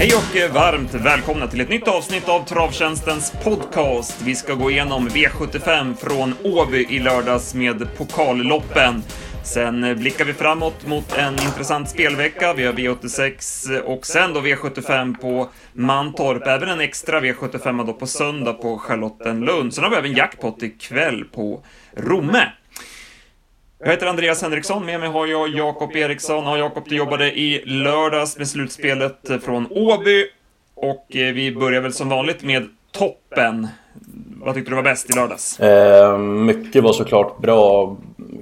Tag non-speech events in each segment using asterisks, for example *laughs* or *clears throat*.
Hej och varmt välkomna till ett nytt avsnitt av Travtjänstens podcast. Vi ska gå igenom V75 från Åby i lördags med pokalloppen. Sen blickar vi framåt mot en intressant spelvecka. Vi har V86 och sen då V75 på Mantorp. Även en extra V75 då på söndag på Charlottenlund. Sen har vi även jackpot ikväll på Romme. Jag heter Andreas Henriksson, med mig har jag Jakob Eriksson. Ja, Jakob, du jobbade i lördags med slutspelet från Åby. Och eh, vi börjar väl som vanligt med toppen. Vad tyckte du var bäst i lördags? Eh, mycket var såklart bra.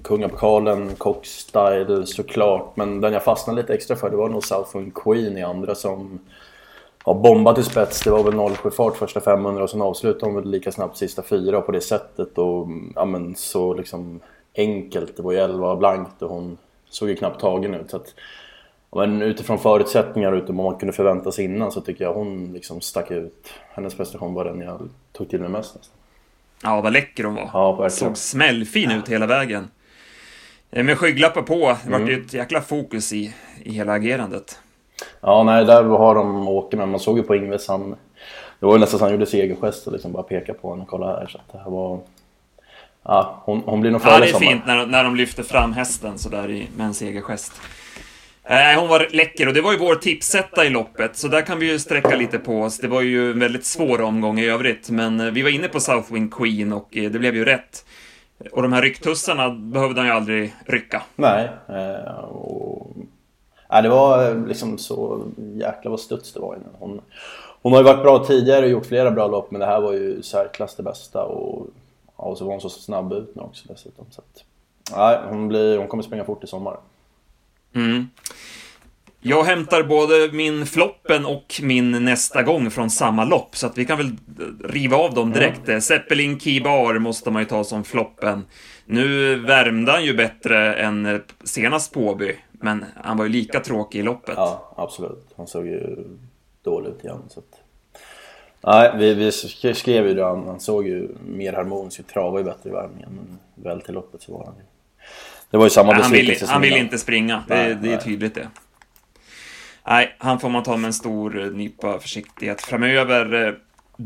Kungapokalen, Cockstyle såklart. Men den jag fastnade lite extra för det var nog Southwind Queen i andra som har bombat i spets. Det var väl 07 fart första 500 och sen avslutade hon väl lika snabbt sista fyra på det sättet. Och ja, men så liksom enkelt. Det var ju 11 blankt och hon såg ju knappt tagen ut. Så att, men utifrån förutsättningar och utifrån vad man kunde förvänta sig innan så tycker jag hon liksom stack ut. Hennes prestation var den jag tog till mig mest nästan. Ja, vad läcker hon var. Ja, verkligen. Såg smällfin ut hela vägen. Eh, Med skygglappar på, det vart Mm. ju ett jäkla fokus i, i hela agerandet. Ja, nej, där har de åker men man såg ju på Ingves han... Det var ju nästan så han gjorde segergest och liksom bara peka på henne och kolla här. Så att det här var... Ja, hon, hon blir nog Ja, före det är sommar. fint när, när de lyfter fram hästen sådär i, med en segergest. Eh, hon var läcker och det var ju vår tipsetta i loppet, så där kan vi ju sträcka lite på oss. Det var ju en väldigt svår omgång i övrigt, men eh, vi var inne på Southwind Queen och eh, det blev ju rätt. Och de här rycktussarna behövde han ju aldrig rycka. Nej. Eh, och... Nej, det var eh, liksom så jäkla vad studs det var innan. Hon, hon har ju varit bra tidigare och gjort flera bra lopp men det här var ju särklass det bästa och, ja, och så var hon så snabb ut nu också dessutom. Så att, nej, hon, blir, hon kommer springa fort i sommar. Mm. Jag hämtar både min floppen och min nästa gång från samma lopp, så att vi kan väl riva av dem direkt. Mm. Zeppelin Kibar måste man ju ta som floppen. Nu värmde han ju bättre än eh, senast på Åby, men han var ju lika tråkig i loppet. Ja, absolut. Han såg ju dålig ut igen. Så att... Nej, vi, vi sk- skrev ju det. Han, såg ju mer harmonisk ut. Travade ju bättre i värmningen. Men väl till loppet så var han ju... Det var ju samma Nej, han vill, besvikelse som han vill innan. inte springa, det, Nej, det är nej. tydligt det. Nej, han får man ta med en stor eh, nypa försiktighet framöver.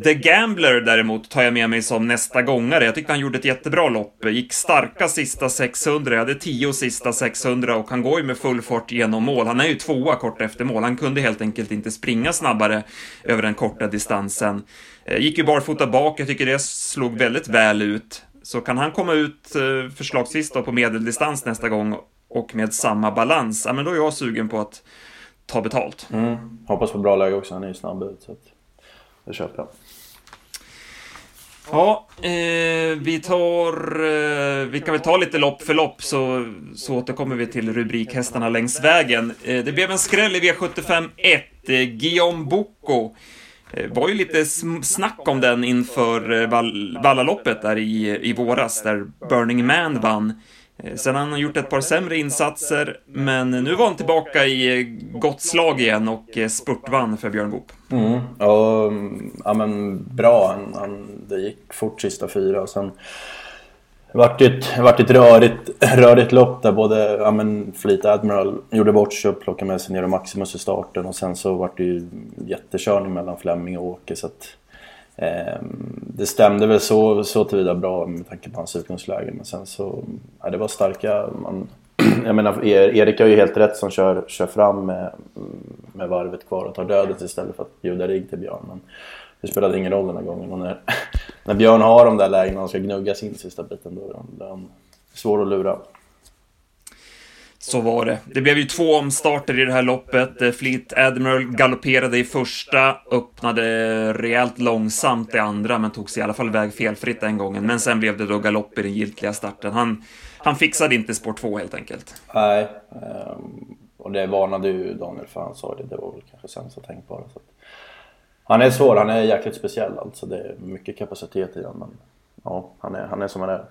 The Gambler däremot tar jag med mig som nästa gångare. Jag tyckte han gjorde ett jättebra lopp. Gick starka sista 600. Jag hade 10 sista 600 och han går ju med full fart genom mål. Han är ju tvåa kort efter mål. Han kunde helt enkelt inte springa snabbare över den korta distansen. Eh, gick ju barfota bak. Jag tycker det slog väldigt väl ut. Så kan han komma ut eh, förslagsvis då på medeldistans nästa gång och med samma balans, ja men då är jag sugen på att ta betalt. Mm. Hoppas på bra läge också. Han är ju snabb ut. Så att... Det köper jag. Ja, eh, vi tar... Eh, vi kan väl ta lite lopp för lopp så, så återkommer vi till rubrikhästarna längs vägen. Eh, det blev en skräll i V75 1. Eh, Guillaume Boko eh, var ju lite snack om den inför eh, Vallaloppet där i, i våras, där Burning Man vann. Eh, sen har han gjort ett par sämre insatser, men nu var han tillbaka i eh, gott slag igen och eh, spurtvann för Björn Goop. Mm. Och, ja, men bra. Han, han, det gick fort sista fyra och sen det vart ju ett, det vart ett rörigt, *laughs* rörigt lopp där både ja, men Fleet Admiral gjorde bort sig och plockade med sig ner och Maximus i starten och sen så vart det ju jättekörning mellan Fleming och Åke så att Ehm, det stämde väl så, så tillvida bra med tanke på hans utgångsläge men sen så, ja, det var starka man, *clears throat* jag menar, e- Erik har ju helt rätt som kör, kör fram med, med varvet kvar och tar dödet istället för att bjuda rigg till Björn. Men det spelade ingen roll den här gången. Och när, *laughs* när Björn har de där lägena och ska gnugga sin sista biten, då är han svår att lura. Så var det. Det blev ju två omstarter i det här loppet. Eh, Fleet Admiral galopperade i första, öppnade rejält långsamt i andra, men tog sig i alla fall väg felfritt den gången. Men sen blev det då galopp i den giltiga starten. Han, han fixade inte spår 2 helt enkelt. Nej, ehm, och det varnade ju Daniel för han sa det. Det var väl kanske sämsta tänkbara. Så att, han är svår, han är jäkligt speciell alltså. Det är mycket kapacitet i honom. Men ja, han är, han är som han är.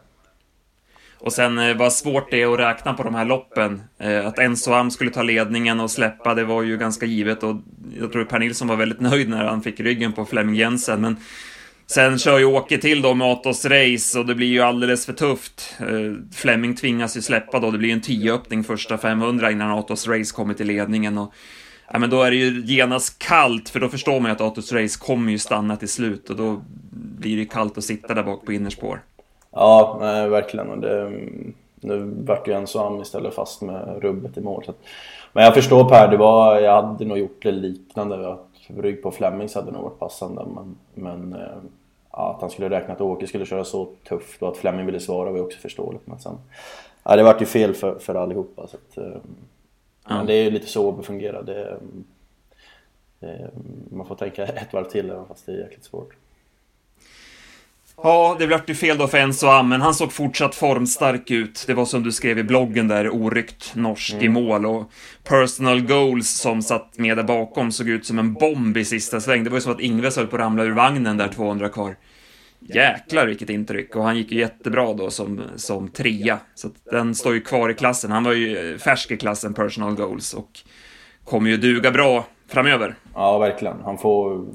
Och sen eh, vad svårt det är att räkna på de här loppen. Eh, Att Enzo Am skulle ta ledningen och släppa, det var ju ganska givet och jag tror Per Nilsson var väldigt *laughs* nöjd när han fick ryggen på Flemming Jensen, men Sen kör ju Åke till då med Atos Race och det blir ju alldeles för tufft. Eh, Flemming tvingas ju släppa då, det blir ju en tioöppning första 500 innan Atos Race kommer till ledningen och ja, men då är det ju genast kallt, för då förstår man ju att Atos Race kommer ju stanna till slut och då blir det kallt att sitta där bak på innerspår. Ja, nej, verkligen. Och det, nu vart ju Enzo Am istället fast med rubbet i mål. Så men jag förstår Per, det var, jag hade nog gjort det liknande. Att rygg på Flemings hade nog varit passande. Men, men eh, ja, att han skulle räkna att Åke skulle köra så tufft och att Flemming ville svara var ju också förståeligt. Men sen, ja, det vart ju fel för, för allihopa. Så att, eh, ja. Men det är ju lite så det fungerar. Det, det, man får tänka ett varv till även fast det är jäkligt svårt. Ja, det blev ju fel då för Enzo Am, men han såg fortsatt formstark ut. Det var som du skrev i bloggen där, oryckt norsk mm. i mål och personal goals som satt med där bakom såg ut som en bomb i sista sväng. Det var ju så att Ingves höll på att ramla ur vagnen där 200 kvar. Jäklar vilket intryck och han gick ju jättebra då som, som trea. Så den står ju kvar i klassen. Han var ju färsk i klassen personal goals och kommer ju duga bra framöver. Ja, verkligen. Han får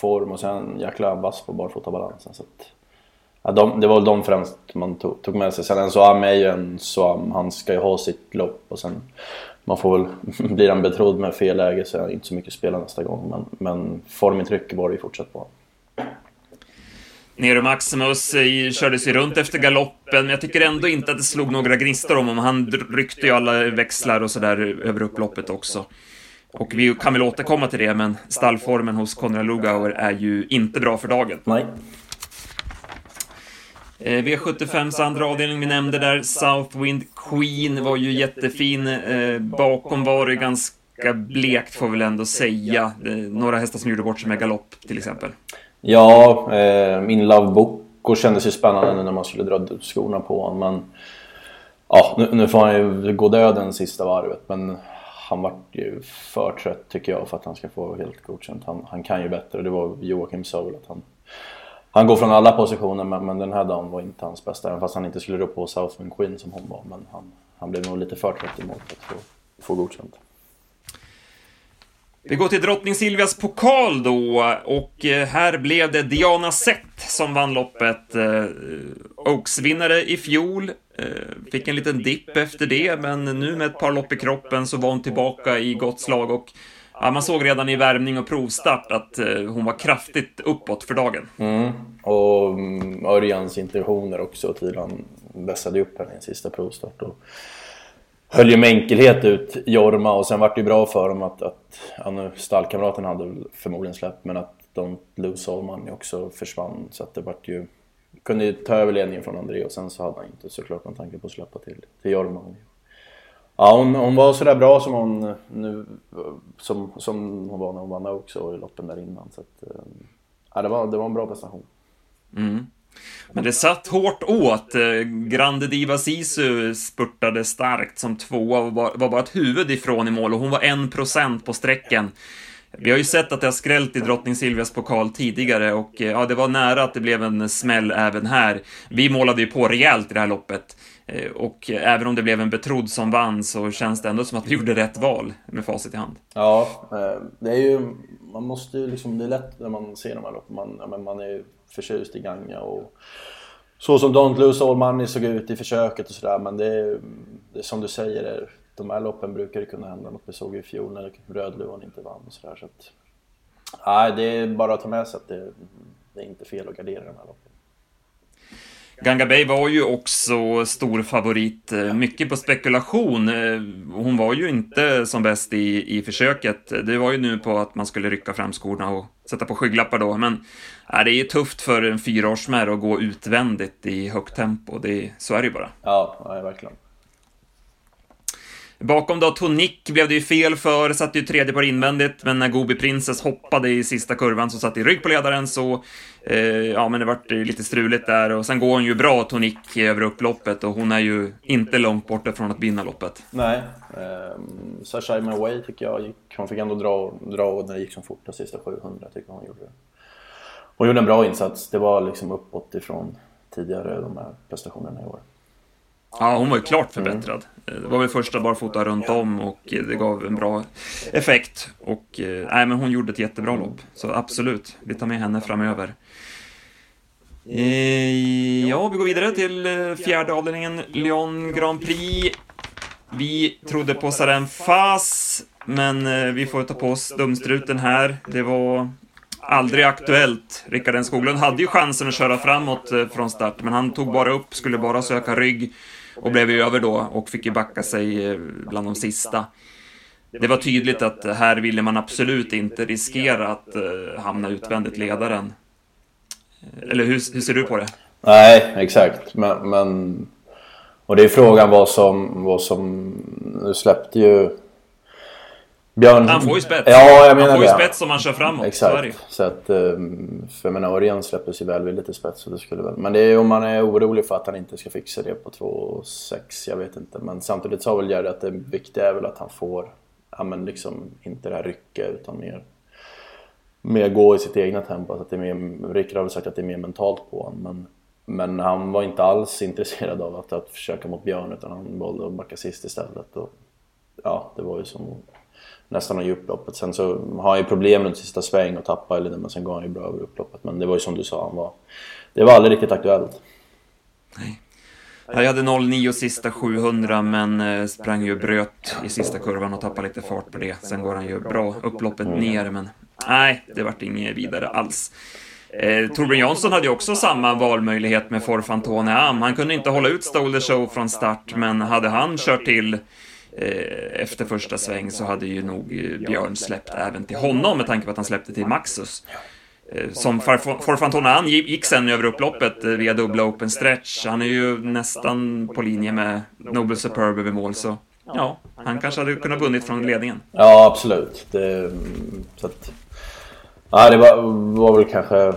form och sen jäkla vass på barfotabalansen. Så att Ja, de, det var väl de främst man tog, tog med sig. Sen en Soam är ju en Soam. Han ska ju ha sitt lopp och sen man får väl, *laughs* blir han betrodd med fel läge så är han inte så mycket spela nästa gång. Men, men formintrycket var det ju fortsatt på. Nero Maximus eh, körde sig runt efter galoppen, men jag tycker ändå inte att det slog några gnistor om honom. Han ryckte ju alla växlar och sådär över upploppet också. Och vi kan väl återkomma till det, men stallformen hos Konrad Lugauer är ju inte bra för dagen. Nej. Eh, V75s andra avdelning vi nämnde där, Southwind Queen var ju jättefin. Eh, bakom var det ganska blekt får vi väl ändå säga. Eh, några hästar som gjorde bort sig med galopp till exempel. Ja, eh, min Love Boko kändes ju spännande när man skulle dra skorna på honom. Men ja, nu, nu får han ju gå döden sista varvet. Men han vart ju för trött tycker jag för att han ska få helt godkänt. Han, han kan ju bättre. Det var Joakim sa väl att han han går från alla positioner men, men den här dagen var inte hans bästa. Även fast han inte skulle rå på Southwind Queen som hon var. Men han, han blev nog lite för trött i mål för att få, få godkänt. Vi går till drottning Silvias pokal då och eh, här blev det Diana Sett som vann loppet. Eh, eh, Oaks-vinnare i fjol, Eh, fick en liten dipp efter det, men nu med ett par lopp i kroppen så var hon tillbaka i gott slag och Ja, man såg redan i värmning och provstart att eh, hon var kraftigt uppåt för dagen. Mm. Och mm, Örjans intentioner också till han vässade upp henne i en sista provstart. Och höll ju med enkelhet ut Jorma och sen vart det ju bra för dem att, att ja, nu, stallkamraten hade förmodligen släppt men att Don't Lose All Money också försvann så att det vart ju kunde ju ta över ledningen från André och sen så hade han inte såklart någon tanke på att släppa till, till Jorma. Ja, hon, hon var sådär bra som hon nu, som, som hon var när hon vann också i loppen där innan. Så att, eh, ja, det, var, det var en bra prestation. Mm. Men det satt hårt åt. Eh, Grande Diva Sisu spurtade starkt som tvåa och var, var bara ett huvud ifrån i mål och hon var en procent på sträckan. Vi har ju sett att det har skrällt i Drottning Silvias pokal tidigare och eh, ja, det var nära att det blev en smäll även här. Vi målade ju på rejält i det här loppet. Eh, och även om det blev en betrodd som vann så känns det ändå som att vi gjorde rätt val med facit i hand. Ja, eh, det är ju, man måste ju liksom, det är lätt när man ser de här loppen, man, man är ju förtjust i Ganga och så som Don't Lose All Money såg ut i försöket och sådär men det är, det är som du säger, de här loppen brukar det kunna hända något. Vi såg ju i fjol när Rödluvan inte vann och sådär så att Nej, det är bara att ta med sig att det, det är inte fel att gardera de här loppen. Ganga Bay var ju också stor favorit, eh, mycket på spekulation. Eh, hon var ju inte som bäst i, i försöket. Det var ju nu på att man skulle rycka fram skorna och sätta på skygglappar då, men äh, det är ju tufft för en fyraårsmär att gå utvändigt i högt tempo. Det, så är det ju bara. Ja, ja verkligen. Bakom då Tonic blev det ju fel för, satt ju tredje par invändigt, men när Gobi Princess hoppade i sista kurvan så satt i rygg på ledaren så, eh, ja men det vart lite struligt där och sen går hon ju bra Tonic över upploppet och hon är ju inte långt borta från att vinna loppet. Nej, eh, Sasha Way tycker jag gick, hon fick ändå dra, dra när det gick som fortast sista 700 tycker jag hon gjorde. Hon gjorde en bra insats, det var liksom uppåt ifrån tidigare de här prestationerna i år. Ja, hon var ju klart förbättrad. Det var väl första barfota runt om och det gav en bra effekt. Och eh, nej, men hon gjorde ett jättebra lopp. Så absolut, vi tar med henne framöver. Eh, ja, vi går vidare till eh, fjärde avdelningen, Lyon Grand Prix. Vi trodde på Saren Fas, men eh, vi får ta på oss dumstruten här. Det var aldrig aktuellt. Rickard N Skoglund hade ju chansen att köra framåt eh, från start, men han tog bara upp, skulle bara söka rygg och blev över då och fick ju backa sig eh, bland de sista. Det var tydligt att här ville man absolut inte riskera att eh, hamna utvändigt ledaren. Eller hur, hur ser du på det? Nej, exakt. Men, men och det är frågan vad som, vad som... Nu släppte ju... Björn... Han får ju spets. Ja, jag menar Han får ju spets om han kör framåt. Exakt. Så, att... Ehm, för jag menar, Örjan släpptes ju välvilligt i spets. Så det skulle väl... Men det är om man är orolig för att han inte ska fixa det på 2,6. Jag vet inte. Men samtidigt sa väl Jerry att det viktiga är väl att han får... Ja men liksom inte det här rycka utan mer... Mer gå i sitt egna tempo. Att det är mer, Rickard har väl sagt att det är mer mentalt på honom. Men men han var inte alls intresserad av att, att försöka mot Björn utan han valde att backa sist istället. Och, ja, det var ju som nästan ge upploppet. Sen så har han ju problem runt sista sväng och tappar eller men sen går han ju bra över upploppet. Men det var ju som du sa, han var, det var aldrig riktigt aktuellt. Nej. Jag hade 0,9 sista 700 men eh, sprang ju bröt i sista kurvan och tappade lite fart på det. Sen går han ju bra upploppet mm. ner men nej, det vart inget vidare alls. Eh, Torbjörn Jansson hade ju också samma valmöjlighet med Forfantone Am. Han kunde inte hålla ut Stole Show från start, men hade han kört till Eh, efter första sväng så hade ju nog eh, Björn släppt även till honom med tanke på att han släppte till Maxus. Eh, som Forfantone Am gick sen över upploppet via dubbla open stretch. Han är ju nästan på linje med Noble Superb över mål, så ja, han kanske hade kunnat vunnit från ledningen. Ja, absolut. Det, mm, så att, Ja, det var, var väl kanske...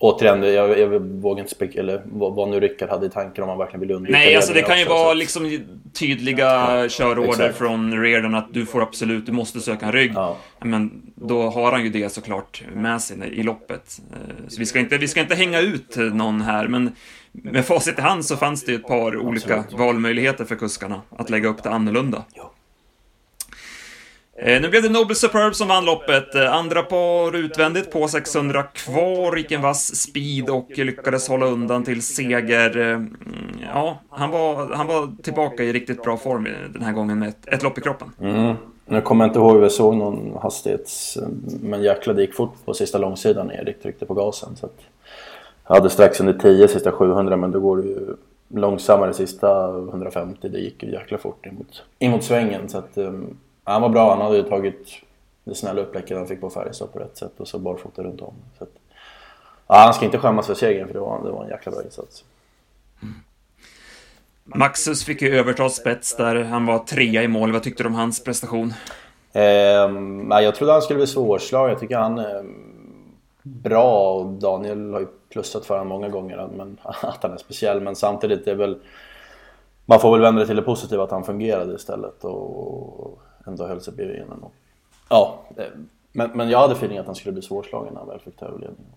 Återigen, jag, jag vågar inte spekulera vad, vad nu Rickard hade i tanken om han verkligen ville undvika Nej, alltså det kan ju också, vara liksom tydliga ja, körorder exakt. från Reardon att du får absolut, du måste söka en rygg. Ja. Men då har han ju det såklart med sig i loppet. Eh, så vi ska inte, vi ska inte hänga ut någon här, men med facit i hand så fanns det ett par olika absolut. valmöjligheter för kuskarna att lägga upp det annorlunda. Ja. Eh, nu blev det Noble Superb som vann loppet. Eh, andra par utvändigt på 600 kvar, gick en vass speed och lyckades hålla undan till seger. Eh, mm, ja, han var, han var tillbaka i riktigt bra form den här gången med ett, ett lopp i kroppen. Mm. Nu kommer jag inte ihåg hur jag såg någon hastighets... Men jäklar, det gick fort på sista långsidan när Erik tryckte på gasen. Så att jag hade strax under 10 sista 700 men då går det ju långsammare sista 150. Det gick ju jäkla fort emot, emot svängen. Så att, ehm, han var bra. Han hade ju tagit det snälla uppläcket han fick på Färjestad på rätt sätt och så barfota runt om. Så att, ja, han ska inte skämmas för segern för det var, det var en jäkla bra insats. Mm. Maxus fick ju överta spets där. Han var trea i mål. Vad tyckte du om hans prestation? Eh, jag trodde han skulle bli svårslagen. Jag tycker han är bra och Daniel har ju plussat för honom många gånger men, *laughs* att han är speciell. Men samtidigt är väl... Man får väl vända det till det positiva att han fungerade istället. Och ändå höll sig bredvid. Och, ja, men, men jag hade feeling att han skulle bli svårslagen när han väl fick ta över ledningen.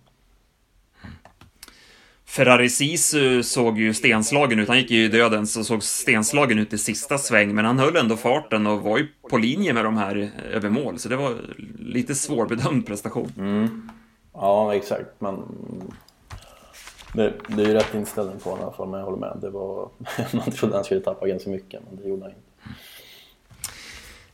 Ferrari Sisu såg ju stenslagen ut. Han gick ju i döden så såg stenslagen ut i sista sväng, men han höll ändå farten och var ju på linje med de här över mål, så det var lite svårbedömd prestation. Mm. Ja, exakt, men det, det är ju rätt inställning på honom i alla fall, men jag håller med. Det var, *laughs* man trodde han skulle tappa ganska mycket, men det gjorde han inte.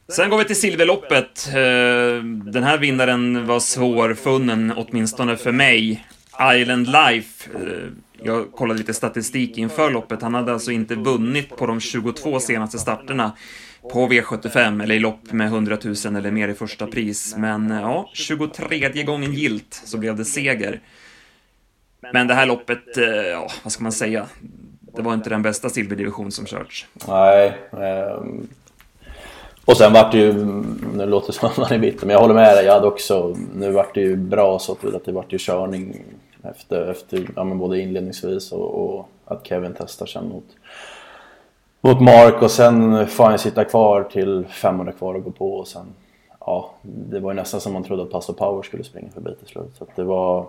Sen går vi till silverloppet. Eh, den här vinnaren var svårfunnen, åtminstone för mig. Island Life. Eh, jag kollade lite statistik inför loppet. Han hade alltså inte vunnit på de 22 senaste starterna på V75 eller i lopp med 100 000 eller mer i första pris. Men eh, ja, 23 gången gilt så blev det seger. Men det här loppet, ja, vad ska man säga? Det var inte den bästa silverdivision som körts. Nej, Um och sen vart det ju, nu låter det som att man är bitter, men jag håller med dig. Jag hade också, nu vart det ju bra så att det vart ju körning efter, efter ja, men både inledningsvis och, och, att Kevin testar sen mot, mot Mark och sen får han sitta kvar till 500 kvar och gå på och sen, ja, det var ju nästan som man trodde att Pastor Power skulle springa förbi till slut. Så att det var,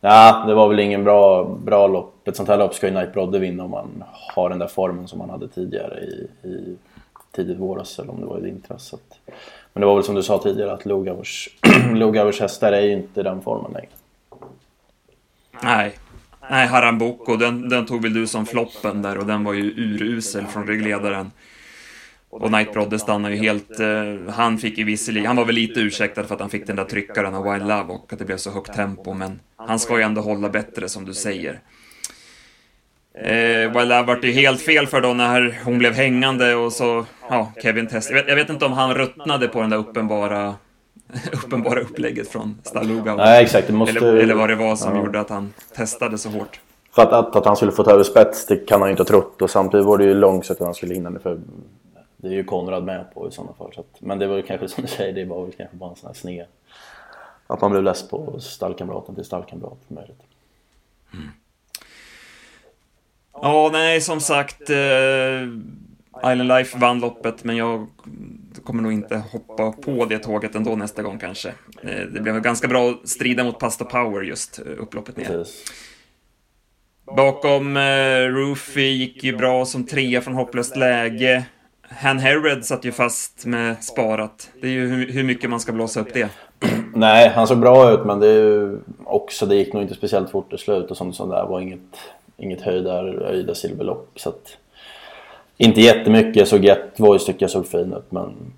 ja, det var väl ingen bra, bra lopp. Ett sånt här lopp ska ju Knight Brodde vinna om man har den där formen som man hade tidigare i, i tidigt våras eller om det var i vintras. Men det var väl som du sa tidigare att Logavers, *clears throat* hästar är ju inte den formen längre. Nej, Nej, Haramboko, den, den tog väl du som floppen där och den var ju urusel från ryggledaren. Och Knight Brodde stannade ju helt... Eh, han fick ju visserligen... Han var väl lite ursäktad för att han fick den där tryckaren av Wild Love och att det blev så högt tempo, men han ska ju ändå hålla bättre som du säger. Eh, Wild Love vart ju helt fel för då när hon blev hängande och så... Ja, Kevin Test. Jag vet, jag vet inte om han ruttnade på den där uppenbara *laughs* uppenbara upplägget från Staluga. Nej, exakt. Det måste... eller, eller vad det var som ja. gjorde att han testade så hårt. För att, att, att han skulle få ta över spets, det kan han ju inte ha trott. Och samtidigt var det ju långsamt att han skulle hinna det. För det är ju Konrad med på i sådana fall. Så att, men det var ju kanske som du säger, det var väl kanske bara en sån här sned. Att man blev less på stallkamraten till stallkamrat. Möjligt. Mm. Ja, nej, som sagt. Eh, Island Life vann loppet, men jag kommer nog inte hoppa på det tåget ändå nästa gång kanske. Eh, det blev ganska bra att strida mot Pasta Power just eh, upploppet ner. Precis. Bakom eh, Roofy gick ju bra som trea från hopplöst läge. Han Herred satt ju fast med sparat. Det är ju hur, hur mycket man ska blåsa upp det. *clears throat* Nej, han såg bra ut men det är ju också, det gick nog inte speciellt fort i slut och sånt, sånt där var inget, inget höjda, höjda silverlopp. Så att, inte jättemycket, såg ett voice tycker jag såg fin ut men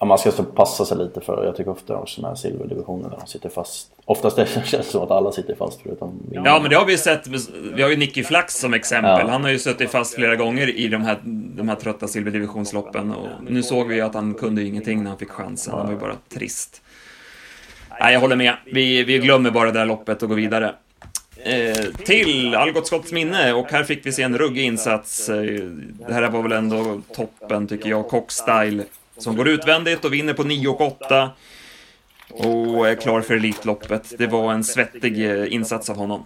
ja, man ska passa sig lite för Jag tycker ofta de här silverdivisionerna, de sitter fast. Oftast det *laughs* känns det som att alla sitter fast förutom Ja, men det har vi sett. Vi har ju Nicky Flax som exempel. Ja. Han har ju suttit fast flera gånger i de här, de här trötta silverdivisionsloppen och nu såg vi ju att han kunde ingenting när han fick chansen. Han var ju bara trist. Nej, jag håller med. Vi, vi glömmer bara det där loppet och går vidare. Eh, till Algots skotts minne och här fick vi se en ruggig insats. Eh, det här var väl ändå toppen tycker jag, Cockstyle Som går utvändigt och vinner på 9 och 8. Och är klar för Elitloppet. Det var en svettig eh, insats av honom.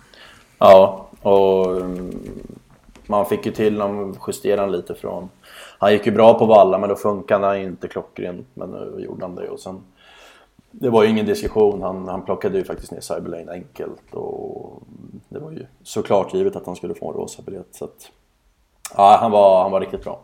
Ja, och mm, man fick ju till honom justera lite från... Han gick ju bra på valla men då funkade han inte klockrent. Men nu gjorde han det och sen det var ju ingen diskussion. Han, han plockade ju faktiskt ner Cyberlane enkelt. Och det var ju såklart givet att han skulle få en rosa biljett. Så att, ja, han, var, han var riktigt bra.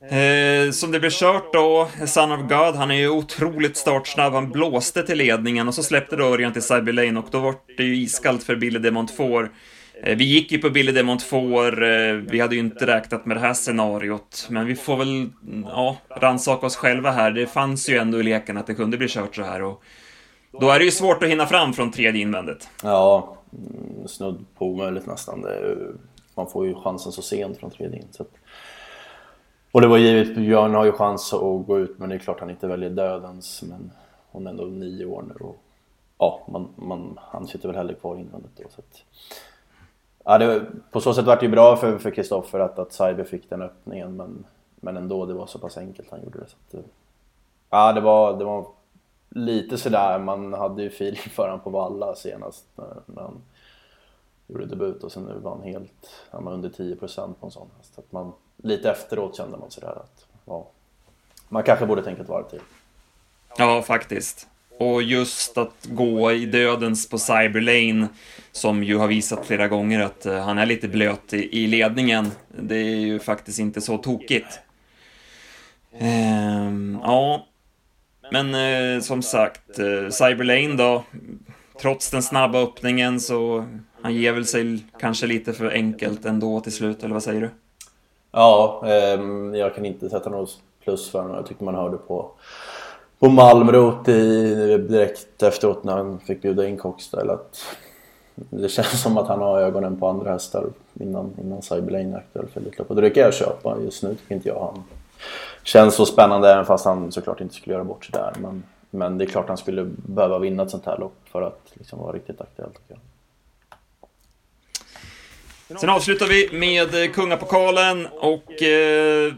Eh, som det blev kört då, Son of God, han är ju otroligt startsnabb. Han blåste till ledningen och så släppte då Örjan till Cyberlane och då var det ju iskallt för Billy de Montfort. Eh, vi gick ju på Billy de Montfort, eh, vi hade ju inte räknat med det här scenariot, men vi får väl, ja, rannsaka oss själva här. Det fanns ju ändå i leken att det kunde bli kört så här och då är det ju svårt att hinna fram från tredje invändet. Ja, mm, snudd på omöjligt nästan. Man får ju chansen så sent från tredje in. Så att... Och det var givet, Björn har ju chans att gå ut men det är klart han inte väljer dödens. Men hon är ändå nio år nu och ja, man, man, han sitter väl hellre kvar invändet då. Så att... Ja, det, på så sätt var det ju bra för Kristoffer att, att Cyber fick den öppningen men, men ändå, det var så pass enkelt han gjorde det. Så att, eh, ja, det var, det var lite sådär, man hade ju feeling för honom på Valla senast när, när han gjorde debut och sen nu var han helt, han var under 10% på en sån häst. Så att man, lite efteråt kände man sådär att ja, man kanske borde tänka ett varv till. Ja, faktiskt. Och just att gå i dödens på Cyberlane, som ju har visat flera gånger att eh, han är lite blöt i, i, ledningen, det är ju faktiskt inte så tokigt. Ehm, ja, men eh, som sagt, eh, Cyberlane då, trots den snabba öppningen så han ger väl sig kanske lite för enkelt ändå till slut, eller vad säger du? Ja, eh, jag kan inte sätta något plus för honom. Jag tyckte man hörde på på Malmrot i, direkt efteråt när han fick bjuda in Cockstyle att det känns som att han har ögonen på andra hästar innan, innan Cyberlane är aktuell för Elitloppet. Och det kan jag köpa. Just nu tycker inte jag han känns så spännande även fast han såklart inte skulle göra bort sig där. Men, men det är klart han skulle behöva vinna ett sånt här lopp för att liksom vara riktigt aktuell tycker jag. Sen avslutar vi med eh, Kungapokalen och eh,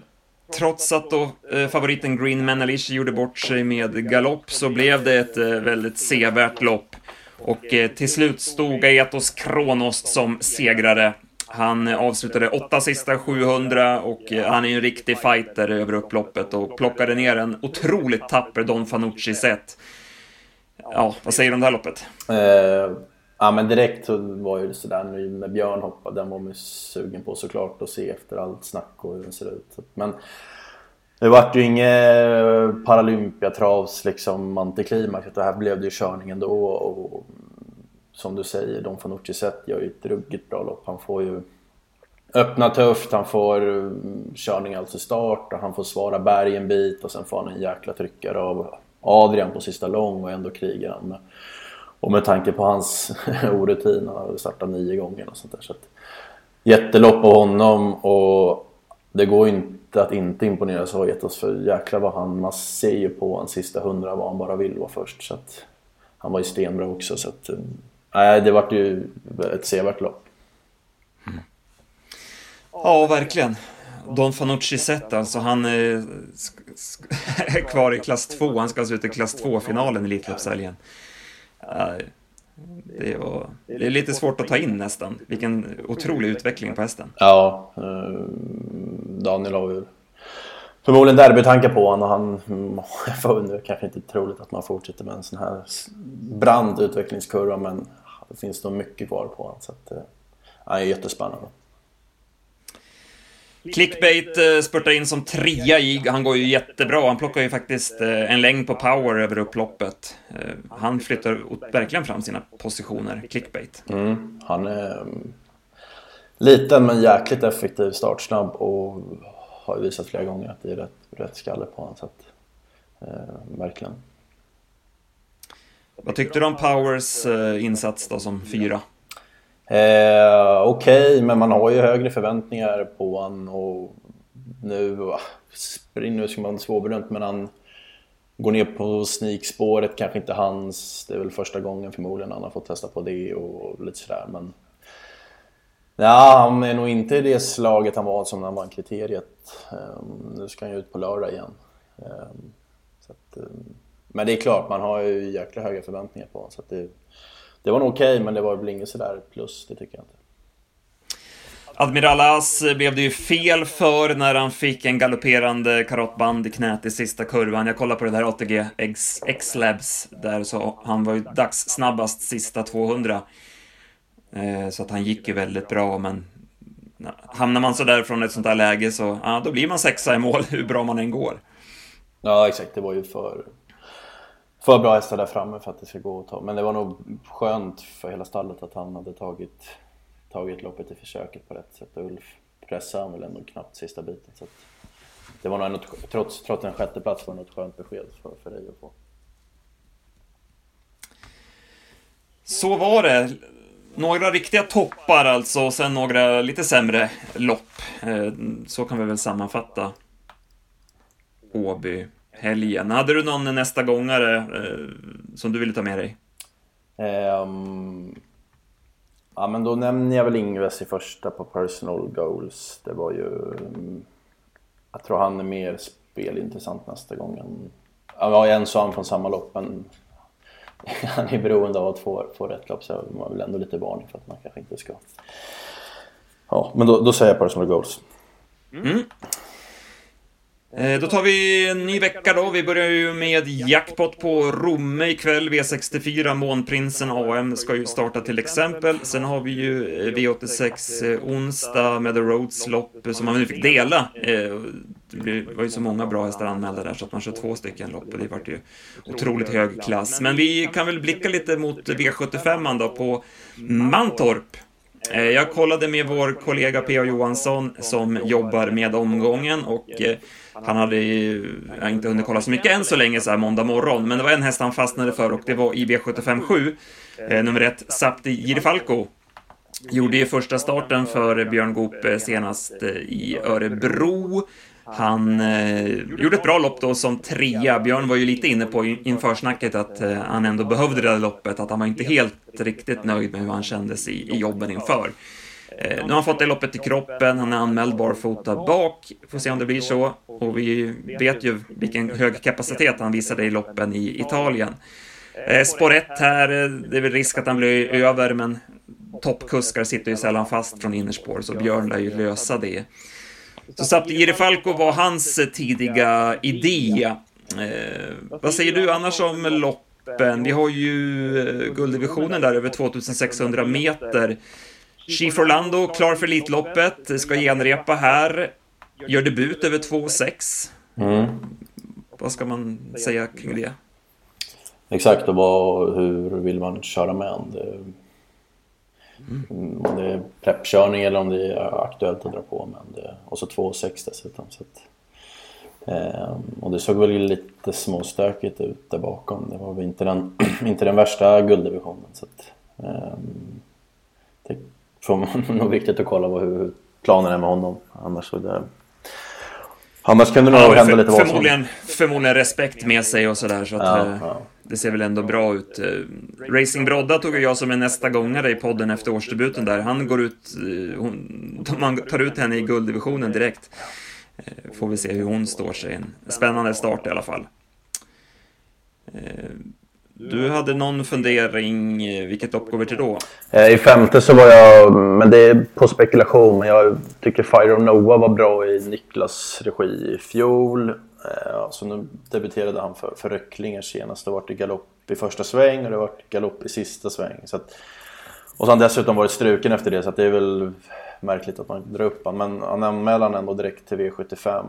trots att då eh, favoriten Green Manalish gjorde bort sig med galopp så blev det ett eh, väldigt sevärt lopp. Och eh, till slut stod Aetos Kronos som segrare. Han eh, avslutade åtta sista 700 och eh, han är en riktig fighter över upploppet och plockade ner en otroligt tapper Don Fanucci set. Ja, vad säger du om det här loppet? Eh, ja men direkt så var ju det sådär när Björn hoppade, den var man ju sugen på såklart att se efter allt snack och hur den ser ut. Men det vart ju inget eh, Paralympiatravs liksom antiklimax. Det här blev det ju körning ändå. Och som du säger, Don Fanucci sett gör ju ett ruggigt bra lopp. Han får ju öppna tufft, han får mm, körning alltså start och han får svara berg en bit och sen får han en jäkla tryckare av Adrian på sista lång och ändå krigar han med. Och med tanke på hans *laughs* orutin, han har startat nio gånger och sånt där. Så att, jättelopp på honom och det går inte att inte imponera så jätteoss för jäklar vad han, man ser ju på hans sista hundra vad han bara vill vara först. Så att, han var ju stenbra också så att, eh, nej det vart ju ett sevärt lopp. Mm. Ja, verkligen. Don Fanucci sett alltså, han eh, är, *laughs* är kvar i klass 2. Han ska alltså ut i klass 2-finalen i Elitloppshelgen. Det, var, det är lite svårt att ta in nästan. Vilken otrolig utveckling på hästen. Ja, eh, Daniel har ju förmodligen derbytankar på honom och han *laughs* får nu kanske inte troligt att man fortsätter med en sån här brant utvecklingskurva men det finns nog mycket kvar på honom så att, eh, han är jättespännande. Clickbait eh, spurtar in som trea i, han går ju jättebra, han plockar ju faktiskt eh, en längd på power över upploppet. Eh, han flyttar verkligen fram sina positioner, Clickbait. Mm, han är mm, liten men jäkligt effektiv, startsnabb och har ju visat flera gånger att det är rätt, rätt skalle på honom. Så att, eh, verkligen. Vad tyckte du om Powers insats då som fyra? Eh, Okej, okay, men man har ju högre förväntningar på honom och nu... Nu ska man svårbedömt, men han går ner på sneakspåret, kanske inte hans. Det är väl första gången förmodligen han har fått testa på det och lite sådär, men... Ja, han är nog inte i det slaget han var som när han vann kriteriet. Um, nu ska han ju ut på lördag igen. Um, att, um, men det är klart, man har ju jäkla höga förväntningar på honom. Så det, det var nog okej, okay, men det var väl inget sådär plus, det tycker jag inte. Admiral As blev det ju fel för när han fick en galopperande karottband i knät i sista kurvan. Jag kollade på det där ATG X-Labs där, så han var ju dags snabbast sista 200. Eh, så att han gick ju väldigt bra, men hamnar man sådär från ett sånt här läge så, ja, då blir man sexa i mål *laughs* hur bra man än går. Ja, exakt. Det var ju för för bra hästar där framme för att det ska gå att ta. Men det var nog skönt för hela stallet att han hade tagit, tagit loppet i försöket på rätt sätt. Och Ulf pressade han väl ändå knappt sista biten. Så det var nog ändå, trots, trots en sjätteplats var det något skönt besked för, för dig att få. Så var det. Några riktiga toppar alltså, och sen några lite sämre lopp. Eh, så kan vi väl sammanfatta Åby helgen. Hade du någon nästa gångare eh, som du ville ta med dig? Um, ja, men då nämner jag väl Ingves i första på personal goals. Det var ju... Jag tror han är mer spelintressant nästa gång. Än, ja, en sån från samma lopp, men *laughs* han är beroende av att få, få rätt lopp så man vill ändå lite varning för att man kanske inte ska... Ja, men då, då säger jag personal goals. Mm. Eh, då tar vi en ny vecka då. Vi börjar ju med jackpot på Romme ikväll. V64 Månprinsen AM ska ju starta till exempel. Sen har vi ju eh, V86 eh, onsdag med The Roads lopp som man nu fick dela. Det var ju så många bra hästar anmälda där så att man kör två stycken lopp och det vart ju otroligt hög klass. Men vi kan väl blicka lite mot V75 då på Mantorp. Eh, jag kollade med vår kollega P.A. Johansson som jobbar med omgången och eh, han hade ju inte hunnit kolla så mycket än så länge så här måndag morgon, men det var en häst han fastnade för och det var IB 75.7, eh, nummer ett, Sapti Girifalco. Gjorde ju första starten för Björn Goop senast i Örebro. Han eh, gjorde ett bra lopp då som trea. Björn var ju lite inne på inför snacket att eh, han ändå behövde det där loppet, att han var inte helt riktigt nöjd med hur han kändes i, i jobben inför. Eh, nu har han fått det loppet i kroppen, han är anmäld barfota bak. Får se om det blir så. Och vi vet ju vilken hög kapacitet han visade i loppen i Italien. Eh, spår 1 här, eh, det är väl risk att han blir över, men toppkuskar sitter ju sällan fast från innerspår, så Björn lär ju lösa det. Så Saptiri Falco var hans tidiga idé. Eh, vad säger du annars om loppen? Vi har ju eh, gulddivisionen där över 2600 meter. Chief Orlando, klar för Elitloppet, ska genrepa här. Gör debut över 2,6. Mm. Vad ska man säga kring det? Exakt, och vad, hur vill man köra med honom? Mm. Om det är preppkörning eller om det är aktuellt att dra på. Men det, och så 2,6 dessutom. Så att, eh, och det såg väl lite småstökigt ut där bakom. Det var väl inte den, *clears throat* inte den värsta gulddivisionen. Så att, eh, det får man *laughs* nog viktigt att kolla på hur planen är med honom. Annars så det, Annars kunde det nog hända lite vad förmodligen, förmodligen respekt med sig och sådär. Så att, ja, eh, ja. Det ser väl ändå bra ut. Eh, Racing Brodda tog jag som en nästa gångare i podden efter årsdebuten där. Han går ut, eh, hon, *laughs* man tar ut henne i gulddivisionen direkt. Eh, får vi se hur hon står sig. En spännande start i alla fall. Du hade någon fundering, vilket lopp går vi till då? I femte så var jag, men det är på spekulation, men jag tycker Fire of Noah var bra i Niklas regi i fjol. Eh, så nu debuterade han för, för Röcklinger senast. Det har varit galopp i första sväng och det varit galopp i sista sväng. Så att, och så har han dessutom varit struken efter det så det är väl märkligt att man drar upp honom. Men han anmäler han ändå direkt till V75.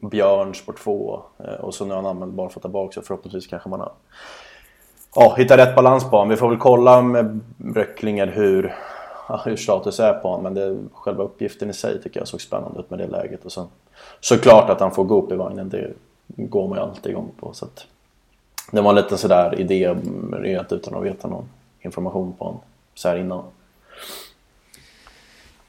Björn spår 2 eh, och så nu har han anmält barfota bak så förhoppningsvis kanske man har ja, hittat rätt balans på honom. Vi får väl kolla med Röcklinger hur, hur status är på honom. Men det, själva uppgiften i sig tycker jag såg spännande ut med det läget. Och sen, såklart att han får gå upp i vagnen, det går man ju alltid igång på. Så att, det var en liten sådär idé rent utan att veta någon information på honom så här innan.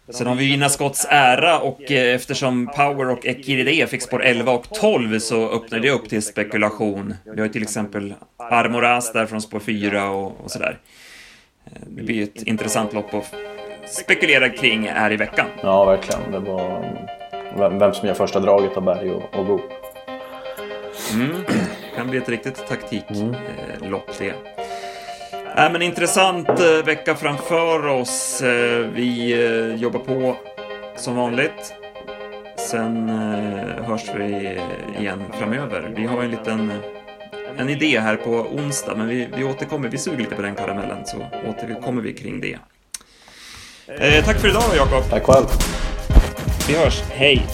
Sen har vi Gina Scotts ära och eh, eftersom Power och Ekiride fick spår 11 och 12 så öppnar det upp till spekulation. Vi har ju till exempel Armoras där från spår 4 och, och sådär. Eh, det blir ett intressant lopp att spekulera kring här i veckan. Ja, verkligen. Det var vem som gör första draget av Berg och, och Go. Mm. Det kan bli ett riktigt taktiklopp mm. Eh, det. Äh, men intressant eh, vecka framför oss. Vi jobbar på som vanligt. Sen hörs vi igen framöver. Vi har en liten en idé här på onsdag, men vi, vi återkommer. Vi suger lite på den karamellen, så återkommer vi kring det. Eh, tack för idag, Jakob. Tack själv. Vi hörs. Hej!